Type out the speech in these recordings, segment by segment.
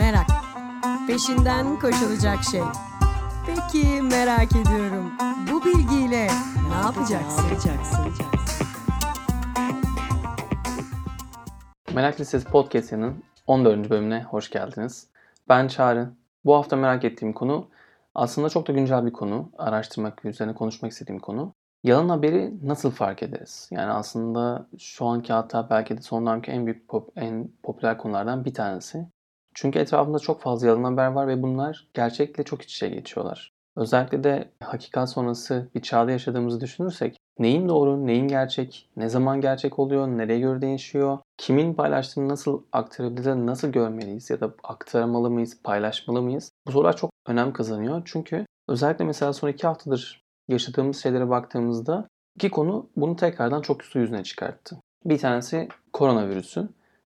Merak. Peşinden koşulacak şey. Peki merak ediyorum. Bu bilgiyle ne yapacaksın? Merak Listesi Podcast'ının 14. bölümüne hoş geldiniz. Ben Çağrı. Bu hafta merak ettiğim konu aslında çok da güncel bir konu. Araştırmak, üzerine konuşmak istediğim konu. Yalan haberi nasıl fark ederiz? Yani aslında şu anki hatta belki de son dönemki en büyük pop, en popüler konulardan bir tanesi. Çünkü etrafında çok fazla yalan haber var ve bunlar gerçekle çok iç içe geçiyorlar. Özellikle de hakikat sonrası bir çağda yaşadığımızı düşünürsek neyin doğru, neyin gerçek, ne zaman gerçek oluyor, nereye göre değişiyor, kimin paylaştığını nasıl aktarabiliriz, nasıl görmeliyiz ya da aktarmalı mıyız, paylaşmalı mıyız? Bu sorular çok önem kazanıyor. Çünkü özellikle mesela son iki haftadır yaşadığımız şeylere baktığımızda iki konu bunu tekrardan çok su yüzüne çıkarttı. Bir tanesi koronavirüsü,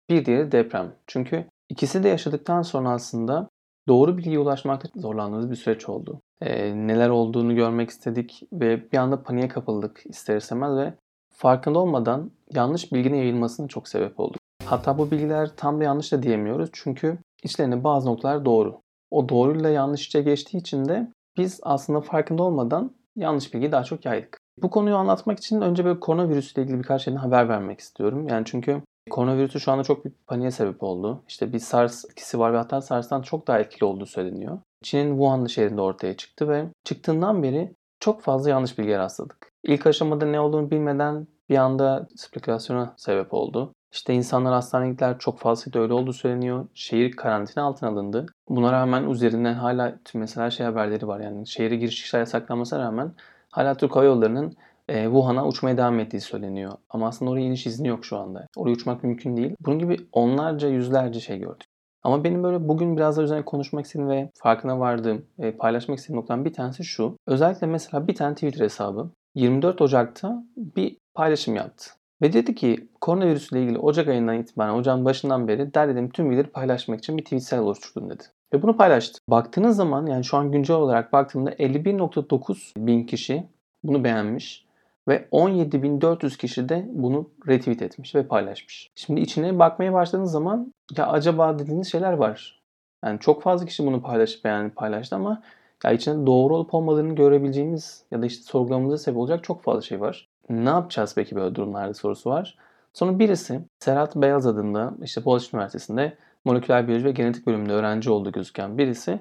bir diğeri deprem. Çünkü ikisi de yaşadıktan sonra aslında doğru bilgiye ulaşmakta zorlandığımız bir süreç oldu. Ee, neler olduğunu görmek istedik ve bir anda paniğe kapıldık ister istemez ve farkında olmadan yanlış bilginin yayılmasına çok sebep olduk. Hatta bu bilgiler tam da yanlış da diyemiyoruz çünkü içlerinde bazı noktalar doğru. O doğruyla yanlış içe geçtiği için de biz aslında farkında olmadan yanlış bilgiyi daha çok yaydık. Bu konuyu anlatmak için önce böyle koronavirüsle ilgili birkaç şeyden haber vermek istiyorum. Yani çünkü koronavirüsü şu anda çok bir paniğe sebep oldu. İşte bir SARS etkisi var ve hatta SARS'tan çok daha etkili olduğu söyleniyor. Çin'in Wuhan şehrinde ortaya çıktı ve çıktığından beri çok fazla yanlış bilgiye rastladık. İlk aşamada ne olduğunu bilmeden bir anda spekülasyona sebep oldu. İşte insanlar hastaneye gittiler çok fazla öyle olduğu söyleniyor. Şehir karantina altına alındı. Buna rağmen üzerinden hala mesela şey haberleri var yani şehre giriş çıkışlar yasaklanmasına rağmen hala Türk Hava Yolları'nın e, Wuhan'a uçmaya devam ettiği söyleniyor. Ama aslında oraya iniş izni yok şu anda. Oraya uçmak mümkün değil. Bunun gibi onlarca yüzlerce şey gördük. Ama benim böyle bugün biraz da üzerine konuşmak istediğim ve farkına vardığım, e, paylaşmak istediğim noktadan bir tanesi şu. Özellikle mesela bir tane Twitter hesabı 24 Ocak'ta bir paylaşım yaptı. Ve dedi ki koronavirüsle ilgili Ocak ayından itibaren, Ocağın başından beri derlediğim tüm bilgileri paylaşmak için bir tweetsel oluşturdum dedi. Ve bunu paylaştı. Baktığınız zaman yani şu an güncel olarak baktığımda 51.9 bin kişi bunu beğenmiş. Ve 17.400 kişi de bunu retweet etmiş ve paylaşmış. Şimdi içine bakmaya başladığınız zaman ya acaba dediğiniz şeyler var. Yani çok fazla kişi bunu paylaşıp beğendi paylaştı ama ya içinde doğru olup olmadığını görebileceğimiz ya da işte sorgulamamıza sebep olacak çok fazla şey var. Ne yapacağız peki böyle durumlarda sorusu var. Sonra birisi Serhat Beyaz adında işte Boğaziçi Üniversitesi'nde moleküler biyoloji ve genetik bölümünde öğrenci olduğu gözüken birisi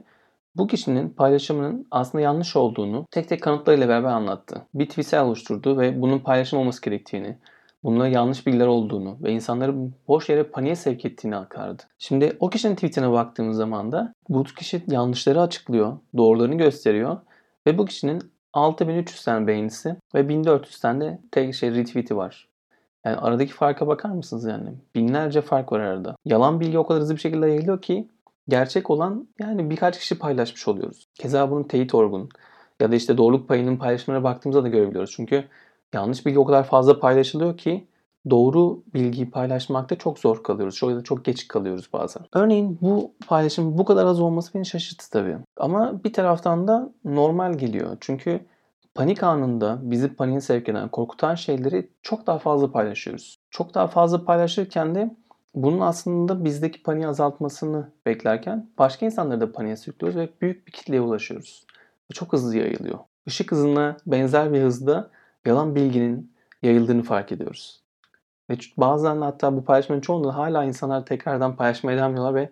bu kişinin paylaşımının aslında yanlış olduğunu tek tek kanıtlarıyla beraber anlattı. Bir tweetsel oluşturdu ve bunun paylaşım olması gerektiğini, bununla yanlış bilgiler olduğunu ve insanları boş yere paniğe sevk ettiğini aktardı. Şimdi o kişinin tweetine baktığımız zaman da bu kişi yanlışları açıklıyor, doğrularını gösteriyor ve bu kişinin 6300 tane beğenisi ve 1400 tane de tek şey retweet'i var. Yani aradaki farka bakar mısınız yani? Binlerce fark var arada. Yalan bilgi o kadar hızlı bir şekilde yayılıyor ki gerçek olan yani birkaç kişi paylaşmış oluyoruz. Keza bunun teyit orgun ya da işte doğruluk payının paylaşımlara baktığımızda da görebiliyoruz. Çünkü yanlış bilgi o kadar fazla paylaşılıyor ki doğru bilgiyi paylaşmakta çok zor kalıyoruz. Çok, çok geç kalıyoruz bazen. Örneğin bu paylaşım bu kadar az olması beni şaşırttı tabii. Ama bir taraftan da normal geliyor. Çünkü panik anında bizi paniğe sevk eden, korkutan şeyleri çok daha fazla paylaşıyoruz. Çok daha fazla paylaşırken de bunun aslında bizdeki paniği azaltmasını beklerken başka insanları da paniğe sürüklüyoruz ve büyük bir kitleye ulaşıyoruz. Çok hızlı yayılıyor. Işık hızına benzer bir hızda yalan bilginin yayıldığını fark ediyoruz. Ve bazen hatta bu paylaşmanın çoğunda hala insanlar tekrardan paylaşmaya devam ediyorlar ve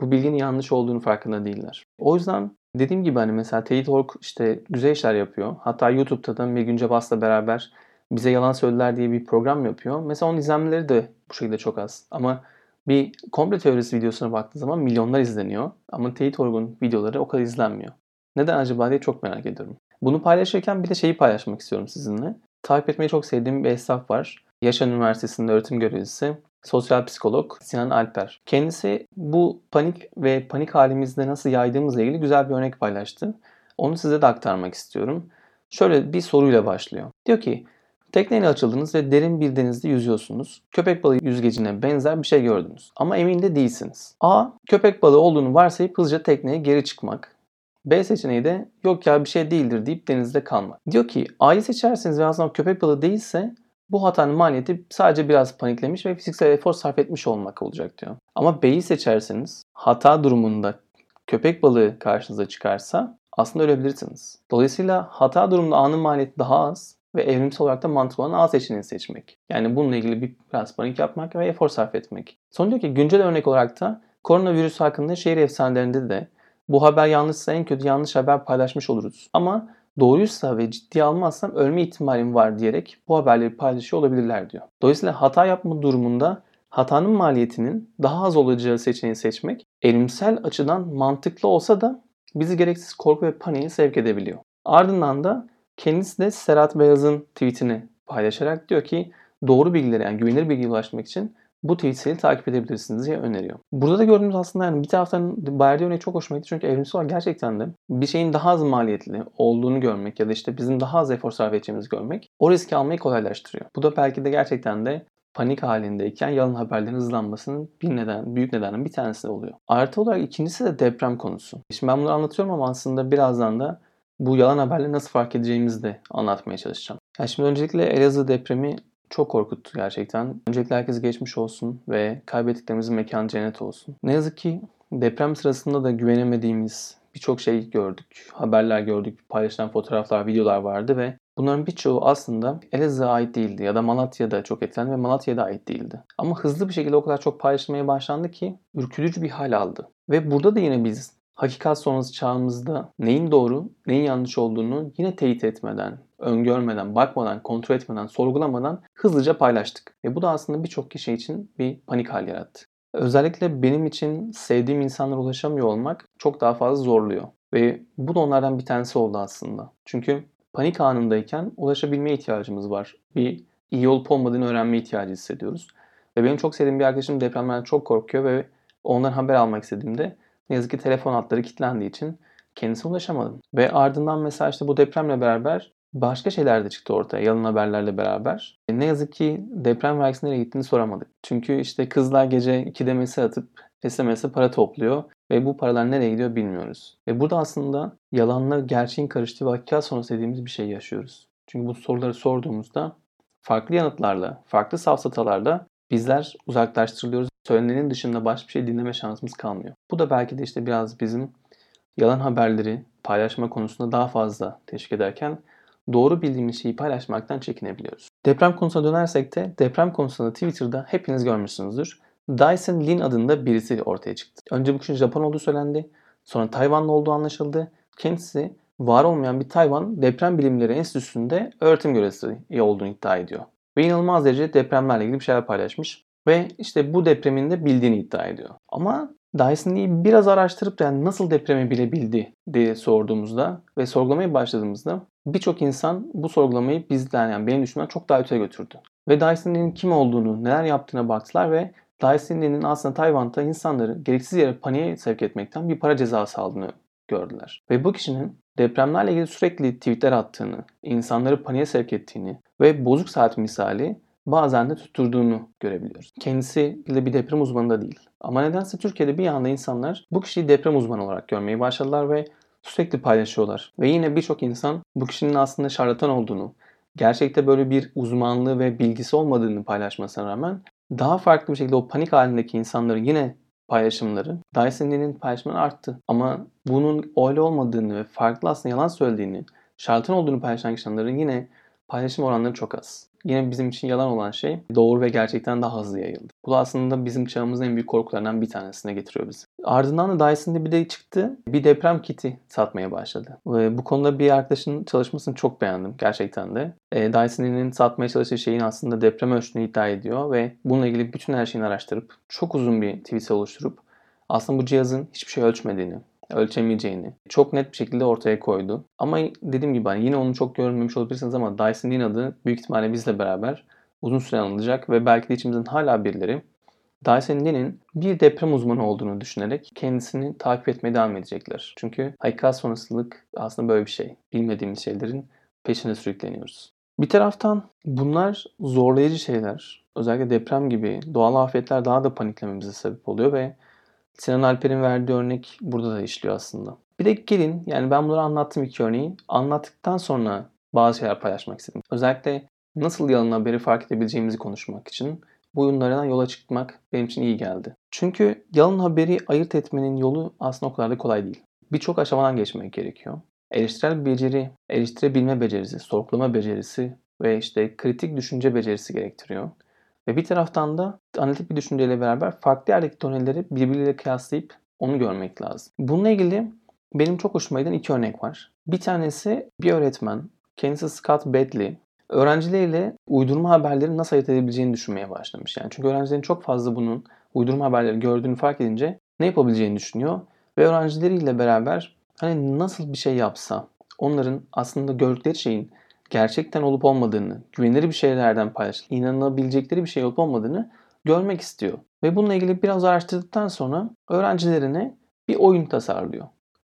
bu bilginin yanlış olduğunu farkında değiller. O yüzden dediğim gibi hani mesela Teyit.org işte güzel işler yapıyor. Hatta YouTube'da da Megün Cabas'la beraber bize yalan söylediler diye bir program yapıyor. Mesela onun izlenmeleri de bu şekilde çok az. Ama bir komple teorisi videosuna baktığın zaman milyonlar izleniyor. Ama Teyit.org'un videoları o kadar izlenmiyor. Neden acaba diye çok merak ediyorum. Bunu paylaşırken bir de şeyi paylaşmak istiyorum sizinle. Takip etmeyi çok sevdiğim bir esnaf var. Yaşar Üniversitesi'nde öğretim görevlisi, sosyal psikolog Sinan Alper. Kendisi bu panik ve panik halimizde nasıl yaydığımızla ilgili güzel bir örnek paylaştı. Onu size de aktarmak istiyorum. Şöyle bir soruyla başlıyor. Diyor ki Tekneyle açıldınız ve derin bir denizde yüzüyorsunuz. Köpek balığı yüzgecine benzer bir şey gördünüz. Ama emin de değilsiniz. A. Köpek balığı olduğunu varsayıp hızlıca tekneye geri çıkmak. B seçeneği de yok ya bir şey değildir deyip denizde kalmak. Diyor ki A'yı seçerseniz ve aslında köpek balığı değilse Bu hatanın maliyeti sadece biraz paniklemiş ve fiziksel efor sarf etmiş olmak olacak diyor. Ama B'yi seçerseniz hata durumunda köpek balığı karşınıza çıkarsa aslında ölebilirsiniz. Dolayısıyla hata durumunda A'nın maliyeti daha az ve evrimsel olarak da mantıklı olan A seçeneğini seçmek. Yani bununla ilgili bir biraz panik yapmak ve efor sarf etmek. Son diyor ki güncel örnek olarak da koronavirüs hakkında şehir efsanelerinde de bu haber yanlışsa en kötü yanlış haber paylaşmış oluruz. Ama doğruysa ve ciddiye almazsam ölme ihtimalim var diyerek bu haberleri paylaşıyor olabilirler diyor. Dolayısıyla hata yapma durumunda hatanın maliyetinin daha az olacağı seçeneği seçmek elimsel açıdan mantıklı olsa da bizi gereksiz korku ve paniğe sevk edebiliyor. Ardından da kendisi de Serhat Beyaz'ın tweetini paylaşarak diyor ki doğru bilgilere yani güvenilir bilgiye ulaşmak için bu tweet'i takip edebilirsiniz diye öneriyor. Burada da gördüğümüz aslında yani bir taraftan verdiği örnek çok hoşuma gitti. Çünkü evrimsel olarak gerçekten de bir şeyin daha az maliyetli olduğunu görmek ya da işte bizim daha az efor sarf edeceğimizi görmek o riski almayı kolaylaştırıyor. Bu da belki de gerçekten de panik halindeyken yalan haberlerin hızlanmasının bir neden, büyük nedenin bir tanesi oluyor. Artı olarak ikincisi de deprem konusu. Şimdi ben bunları anlatıyorum ama aslında birazdan da bu yalan haberleri nasıl fark edeceğimizi de anlatmaya çalışacağım. Yani şimdi öncelikle Elazığ depremi çok korkuttu gerçekten. Öncelikle herkes geçmiş olsun ve kaybettiklerimizin mekanı cennet olsun. Ne yazık ki deprem sırasında da güvenemediğimiz birçok şey gördük. Haberler gördük, paylaşılan fotoğraflar, videolar vardı ve bunların birçoğu aslında Elazığ'a ait değildi ya da Malatya'da çok etkilendi ve Malatya'da ait değildi. Ama hızlı bir şekilde o kadar çok paylaşılmaya başlandı ki ürkütücü bir hal aldı. Ve burada da yine biz hakikat sonrası çağımızda neyin doğru, neyin yanlış olduğunu yine teyit etmeden, öngörmeden, bakmadan, kontrol etmeden, sorgulamadan hızlıca paylaştık. Ve bu da aslında birçok kişi için bir panik hal yarattı. Özellikle benim için sevdiğim insanlara ulaşamıyor olmak çok daha fazla zorluyor. Ve bu da onlardan bir tanesi oldu aslında. Çünkü panik anındayken ulaşabilmeye ihtiyacımız var. Bir iyi olup olmadığını öğrenme ihtiyacı hissediyoruz. Ve benim çok sevdiğim bir arkadaşım depremden çok korkuyor ve ondan haber almak istediğimde ne yazık ki telefon hatları kilitlendiği için kendisine ulaşamadım. Ve ardından mesela işte bu depremle beraber başka şeyler de çıktı ortaya yalan haberlerle beraber. E, ne yazık ki deprem vergisi nereye gittiğini soramadık. Çünkü işte kızlar gece 2'de mesaj atıp SMS'e para topluyor ve bu paralar nereye gidiyor bilmiyoruz. Ve burada aslında yalanla gerçeğin karıştığı hakikat sonrası dediğimiz bir şey yaşıyoruz. Çünkü bu soruları sorduğumuzda farklı yanıtlarla, farklı safsatalarla bizler uzaklaştırılıyoruz. Söylenenin dışında başka bir şey dinleme şansımız kalmıyor. Bu da belki de işte biraz bizim yalan haberleri paylaşma konusunda daha fazla teşvik ederken doğru bildiğimiz şeyi paylaşmaktan çekinebiliyoruz. Deprem konusuna dönersek de deprem konusunda Twitter'da hepiniz görmüşsünüzdür. Dyson Lin adında birisi ortaya çıktı. Önce bu kişinin Japon olduğu söylendi. Sonra Tayvanlı olduğu anlaşıldı. Kendisi var olmayan bir Tayvan Deprem Bilimleri Enstitüsü'nde öğretim görevlisi olduğunu iddia ediyor. Ve inanılmaz derecede depremlerle ilgili bir şeyler paylaşmış. Ve işte bu depremin de bildiğini iddia ediyor. Ama Dyson Lee'yi biraz araştırıp yani nasıl depremi bilebildi diye sorduğumuzda ve sorgulamaya başladığımızda birçok insan bu sorgulamayı bizden yani benim düşünmem çok daha öteye götürdü. Ve Dyson Lee'nin kim olduğunu, neler yaptığına baktılar ve Dyson Lee'nin aslında Tayvan'da insanları gereksiz yere paniğe sevk etmekten bir para cezası aldığını gördüler. Ve bu kişinin depremlerle ilgili sürekli tweetler attığını, insanları paniğe sevk ettiğini ve bozuk saat misali bazen de tutturduğunu görebiliyoruz. Kendisi de bir deprem uzmanı da değil. Ama nedense Türkiye'de bir anda insanlar bu kişiyi deprem uzmanı olarak görmeye başladılar ve sürekli paylaşıyorlar. Ve yine birçok insan bu kişinin aslında şarlatan olduğunu, gerçekte böyle bir uzmanlığı ve bilgisi olmadığını paylaşmasına rağmen daha farklı bir şekilde o panik halindeki insanların yine paylaşımları Dyson Lee'nin paylaşımları arttı. Ama bunun öyle olmadığını ve farklı aslında yalan söylediğini, şarlatan olduğunu paylaşan kişilerin yine paylaşım oranları çok az yine bizim için yalan olan şey doğru ve gerçekten daha hızlı yayıldı. Bu da aslında bizim çağımızın en büyük korkularından bir tanesine getiriyor bizi. Ardından da Dyson'da bir de çıktı. Bir deprem kiti satmaya başladı. Bu konuda bir arkadaşın çalışmasını çok beğendim gerçekten de. E, Dyson'ın satmaya çalıştığı şeyin aslında deprem ölçtüğünü iddia ediyor ve bununla ilgili bütün her şeyini araştırıp çok uzun bir tweet oluşturup aslında bu cihazın hiçbir şey ölçmediğini, ölçemeyeceğini çok net bir şekilde ortaya koydu. Ama dediğim gibi hani yine onu çok görmemiş olabilirsiniz ama Dyson Dean adı büyük ihtimalle bizle beraber uzun süre anılacak ve belki de içimizin hala birileri Dyson Dean'in bir deprem uzmanı olduğunu düşünerek kendisini takip etmeye devam edecekler. Çünkü hakikat sonrasılık aslında böyle bir şey. Bilmediğimiz şeylerin peşine sürükleniyoruz. Bir taraftan bunlar zorlayıcı şeyler. Özellikle deprem gibi doğal afetler daha da paniklememize sebep oluyor ve Sinan Alper'in verdiği örnek burada da işliyor aslında. Bir de gelin yani ben bunları anlattım iki örneği. Anlattıktan sonra bazı şeyler paylaşmak istedim. Özellikle nasıl yalan haberi fark edebileceğimizi konuşmak için bu oyunlardan yola çıkmak benim için iyi geldi. Çünkü yalan haberi ayırt etmenin yolu aslında o kadar da kolay değil. Birçok aşamadan geçmek gerekiyor. Eleştirel beceri, eleştirebilme becerisi, sorgulama becerisi ve işte kritik düşünce becerisi gerektiriyor. Ve bir taraftan da analitik bir düşünceyle beraber farklı yerdeki tonelleri birbiriyle kıyaslayıp onu görmek lazım. Bununla ilgili benim çok hoşuma giden iki örnek var. Bir tanesi bir öğretmen, kendisi Scott Bedley, öğrencileriyle uydurma haberleri nasıl ayırt edebileceğini düşünmeye başlamış. Yani çünkü öğrencilerin çok fazla bunun uydurma haberleri gördüğünü fark edince ne yapabileceğini düşünüyor ve öğrencileriyle beraber hani nasıl bir şey yapsa onların aslında gördükleri şeyin gerçekten olup olmadığını, güvenilir bir şeylerden paylaşıp inanabilecekleri bir şey olup olmadığını görmek istiyor. Ve bununla ilgili biraz araştırdıktan sonra öğrencilerine bir oyun tasarlıyor.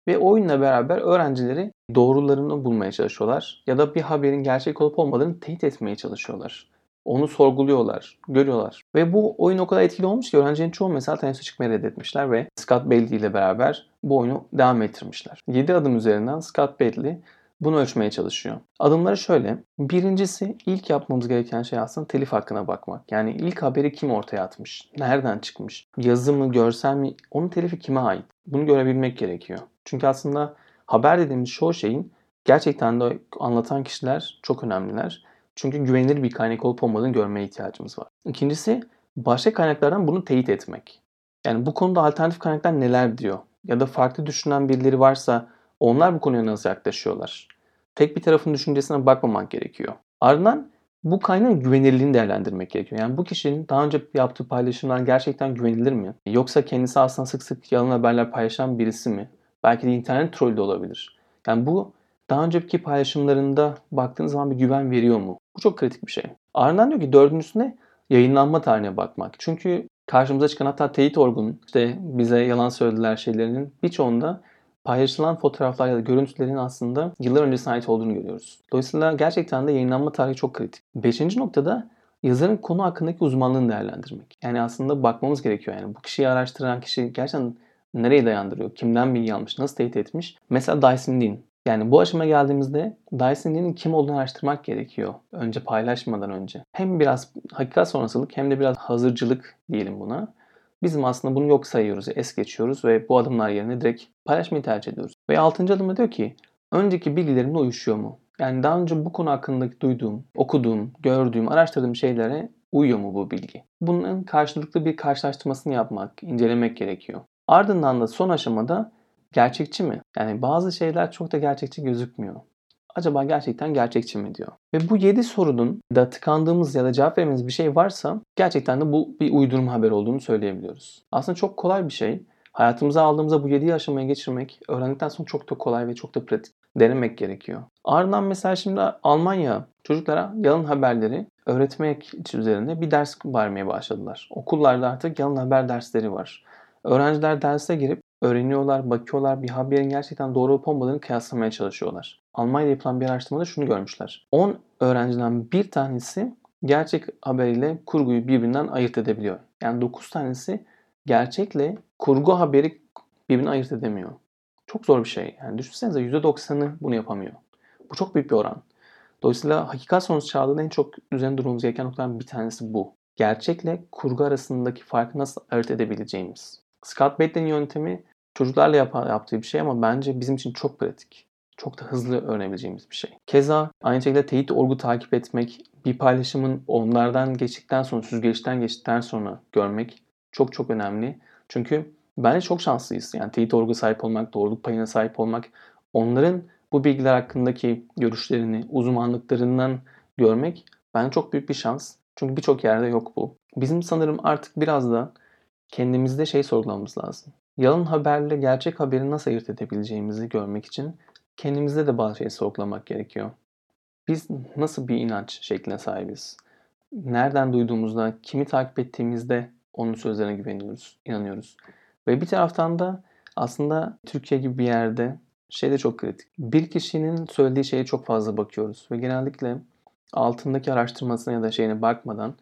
Ve oyunla beraber öğrencileri doğrularını bulmaya çalışıyorlar. Ya da bir haberin gerçek olup olmadığını teyit etmeye çalışıyorlar. Onu sorguluyorlar, görüyorlar. Ve bu oyun o kadar etkili olmuş ki öğrencilerin çoğu mesela teneffüse çıkmayı reddetmişler ve Scott Bailey ile beraber bu oyunu devam ettirmişler. 7 adım üzerinden Scott Bailey bunu ölçmeye çalışıyor. Adımları şöyle. Birincisi ilk yapmamız gereken şey aslında telif hakkına bakmak. Yani ilk haberi kim ortaya atmış? Nereden çıkmış? Yazı mı, görsel mi? Onun telifi kime ait? Bunu görebilmek gerekiyor. Çünkü aslında haber dediğimiz çoğu şeyin gerçekten de anlatan kişiler çok önemliler. Çünkü güvenilir bir kaynak olup olmadığını görmeye ihtiyacımız var. İkincisi başka kaynaklardan bunu teyit etmek. Yani bu konuda alternatif kaynaklar neler diyor? Ya da farklı düşünen birileri varsa onlar bu konuya nasıl yaklaşıyorlar? Tek bir tarafın düşüncesine bakmamak gerekiyor. Ardından bu kaynağın güvenilirliğini değerlendirmek gerekiyor. Yani bu kişinin daha önce yaptığı paylaşımlar gerçekten güvenilir mi? Yoksa kendisi aslında sık sık yalan haberler paylaşan birisi mi? Belki de internet trollü de olabilir. Yani bu daha önceki paylaşımlarında baktığınız zaman bir güven veriyor mu? Bu çok kritik bir şey. Ardından diyor ki dördüncüsüne yayınlanma tarihine bakmak. Çünkü karşımıza çıkan hatta teyit orgun işte bize yalan söylediler şeylerinin birçoğunda paylaşılan fotoğraflar ya da görüntülerin aslında yıllar öncesine ait olduğunu görüyoruz. Dolayısıyla gerçekten de yayınlanma tarihi çok kritik. Beşinci noktada yazarın konu hakkındaki uzmanlığını değerlendirmek. Yani aslında bakmamız gerekiyor. Yani bu kişiyi araştıran kişi gerçekten nereye dayandırıyor? Kimden bilgi almış? Nasıl teyit etmiş? Mesela Dyson Dean. Yani bu aşama geldiğimizde Dyson Dean'in kim olduğunu araştırmak gerekiyor. Önce paylaşmadan önce. Hem biraz hakikat sonrasılık hem de biraz hazırcılık diyelim buna. Bizim aslında bunu yok sayıyoruz, es geçiyoruz ve bu adımlar yerine direkt paylaşmayı tercih ediyoruz. Ve altıncı adımda diyor ki önceki bilgilerimle uyuşuyor mu? Yani daha önce bu konu hakkındaki duyduğum, okuduğum, gördüğüm, araştırdığım şeylere uyuyor mu bu bilgi? Bunun karşılıklı bir karşılaştırmasını yapmak, incelemek gerekiyor. Ardından da son aşamada gerçekçi mi? Yani bazı şeyler çok da gerçekçi gözükmüyor. Acaba gerçekten gerçekçi mi diyor. Ve bu 7 sorunun da tıkandığımız ya da cevap vermemiz bir şey varsa gerçekten de bu bir uydurma haber olduğunu söyleyebiliyoruz. Aslında çok kolay bir şey. Hayatımıza aldığımızda bu 7 aşamaya geçirmek öğrendikten sonra çok da kolay ve çok da pratik denemek gerekiyor. Ardından mesela şimdi Almanya çocuklara yalan haberleri öğretmek üzerine bir ders vermeye başladılar. Okullarda artık yalan haber dersleri var. Öğrenciler derse girip öğreniyorlar, bakıyorlar, bir haberin gerçekten doğru olup olmadığını kıyaslamaya çalışıyorlar. Almanya'da yapılan bir araştırmada şunu görmüşler. 10 öğrenciden bir tanesi gerçek haberiyle kurguyu birbirinden ayırt edebiliyor. Yani 9 tanesi gerçekle kurgu haberi birbirinden ayırt edemiyor. Çok zor bir şey. Yani düşünsenize %90'ı bunu yapamıyor. Bu çok büyük bir oran. Dolayısıyla hakikat sonuç çağında en çok üzerine durmamız gereken noktaların bir tanesi bu. Gerçekle kurgu arasındaki farkı nasıl ayırt edebileceğimiz. Scott Bate'nin yöntemi çocuklarla yap- yaptığı bir şey ama bence bizim için çok pratik. Çok da hızlı öğrenebileceğimiz bir şey. Keza aynı şekilde teyit olgu takip etmek, bir paylaşımın onlardan geçtikten sonra, süzgeçten geçtikten sonra görmek çok çok önemli. Çünkü bence çok şanslıyız. Yani teyit olgu sahip olmak, doğruluk payına sahip olmak, onların bu bilgiler hakkındaki görüşlerini, uzmanlıklarından görmek bence çok büyük bir şans. Çünkü birçok yerde yok bu. Bizim sanırım artık biraz da kendimizde şey sorgulamamız lazım. Yalan haberle gerçek haberi nasıl ayırt edebileceğimizi görmek için kendimizde de bazı şeyi sorgulamak gerekiyor. Biz nasıl bir inanç şekline sahibiz? Nereden duyduğumuzda, kimi takip ettiğimizde onun sözlerine güveniyoruz, inanıyoruz. Ve bir taraftan da aslında Türkiye gibi bir yerde şey de çok kritik. Bir kişinin söylediği şeye çok fazla bakıyoruz ve genellikle altındaki araştırmasına ya da şeyine bakmadan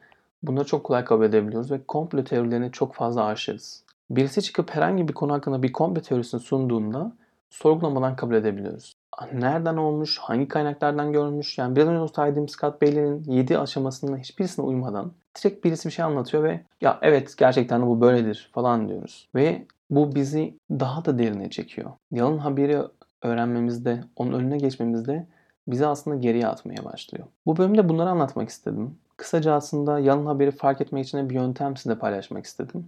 bunları çok kolay kabul edebiliyoruz ve komplo teorilerine çok fazla aşırız. Birisi çıkıp herhangi bir konu hakkında bir komplo teorisini sunduğunda sorgulamadan kabul edebiliyoruz. Nereden olmuş, hangi kaynaklardan görmüş, yani biraz önce saydığım Scott Bailey'nin 7 aşamasında hiçbirisine uymadan direkt birisi bir şey anlatıyor ve ya evet gerçekten de bu böyledir falan diyoruz. Ve bu bizi daha da derine çekiyor. Yalan haberi öğrenmemizde, onun önüne geçmemizde bizi aslında geriye atmaya başlıyor. Bu bölümde bunları anlatmak istedim. Kısaca aslında yalan haberi fark etmek için bir yöntem size paylaşmak istedim.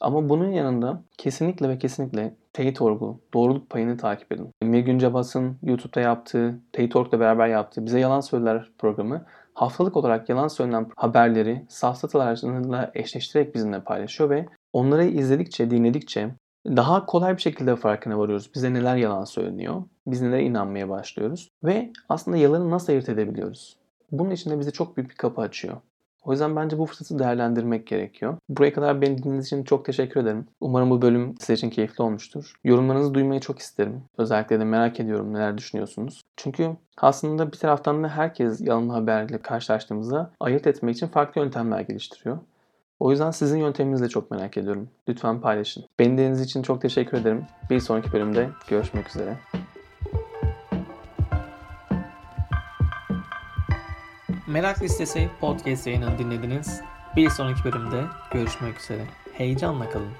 Ama bunun yanında kesinlikle ve kesinlikle teyit orgu, doğruluk payını takip edin. Mirgün Cabas'ın YouTube'da yaptığı, Teyit Org'la beraber yaptığı Bize Yalan Söyler programı haftalık olarak yalan söylenen haberleri safsatalarla eşleştirerek bizimle paylaşıyor ve onları izledikçe, dinledikçe daha kolay bir şekilde farkına varıyoruz. Bize neler yalan söyleniyor, biz nelere inanmaya başlıyoruz ve aslında yalanı nasıl ayırt edebiliyoruz. Bunun için de bize çok büyük bir kapı açıyor. O yüzden bence bu fırsatı değerlendirmek gerekiyor. Buraya kadar beni dinlediğiniz için çok teşekkür ederim. Umarım bu bölüm sizin için keyifli olmuştur. Yorumlarınızı duymayı çok isterim. Özellikle de merak ediyorum neler düşünüyorsunuz. Çünkü aslında bir taraftan da herkes yalan haberle karşılaştığımızda ayırt etmek için farklı yöntemler geliştiriyor. O yüzden sizin yönteminizi de çok merak ediyorum. Lütfen paylaşın. Beni dinlediğiniz için çok teşekkür ederim. Bir sonraki bölümde görüşmek üzere. Merak Listesi podcast yayınını dinlediniz. Bir sonraki bölümde görüşmek üzere. Heyecanla kalın.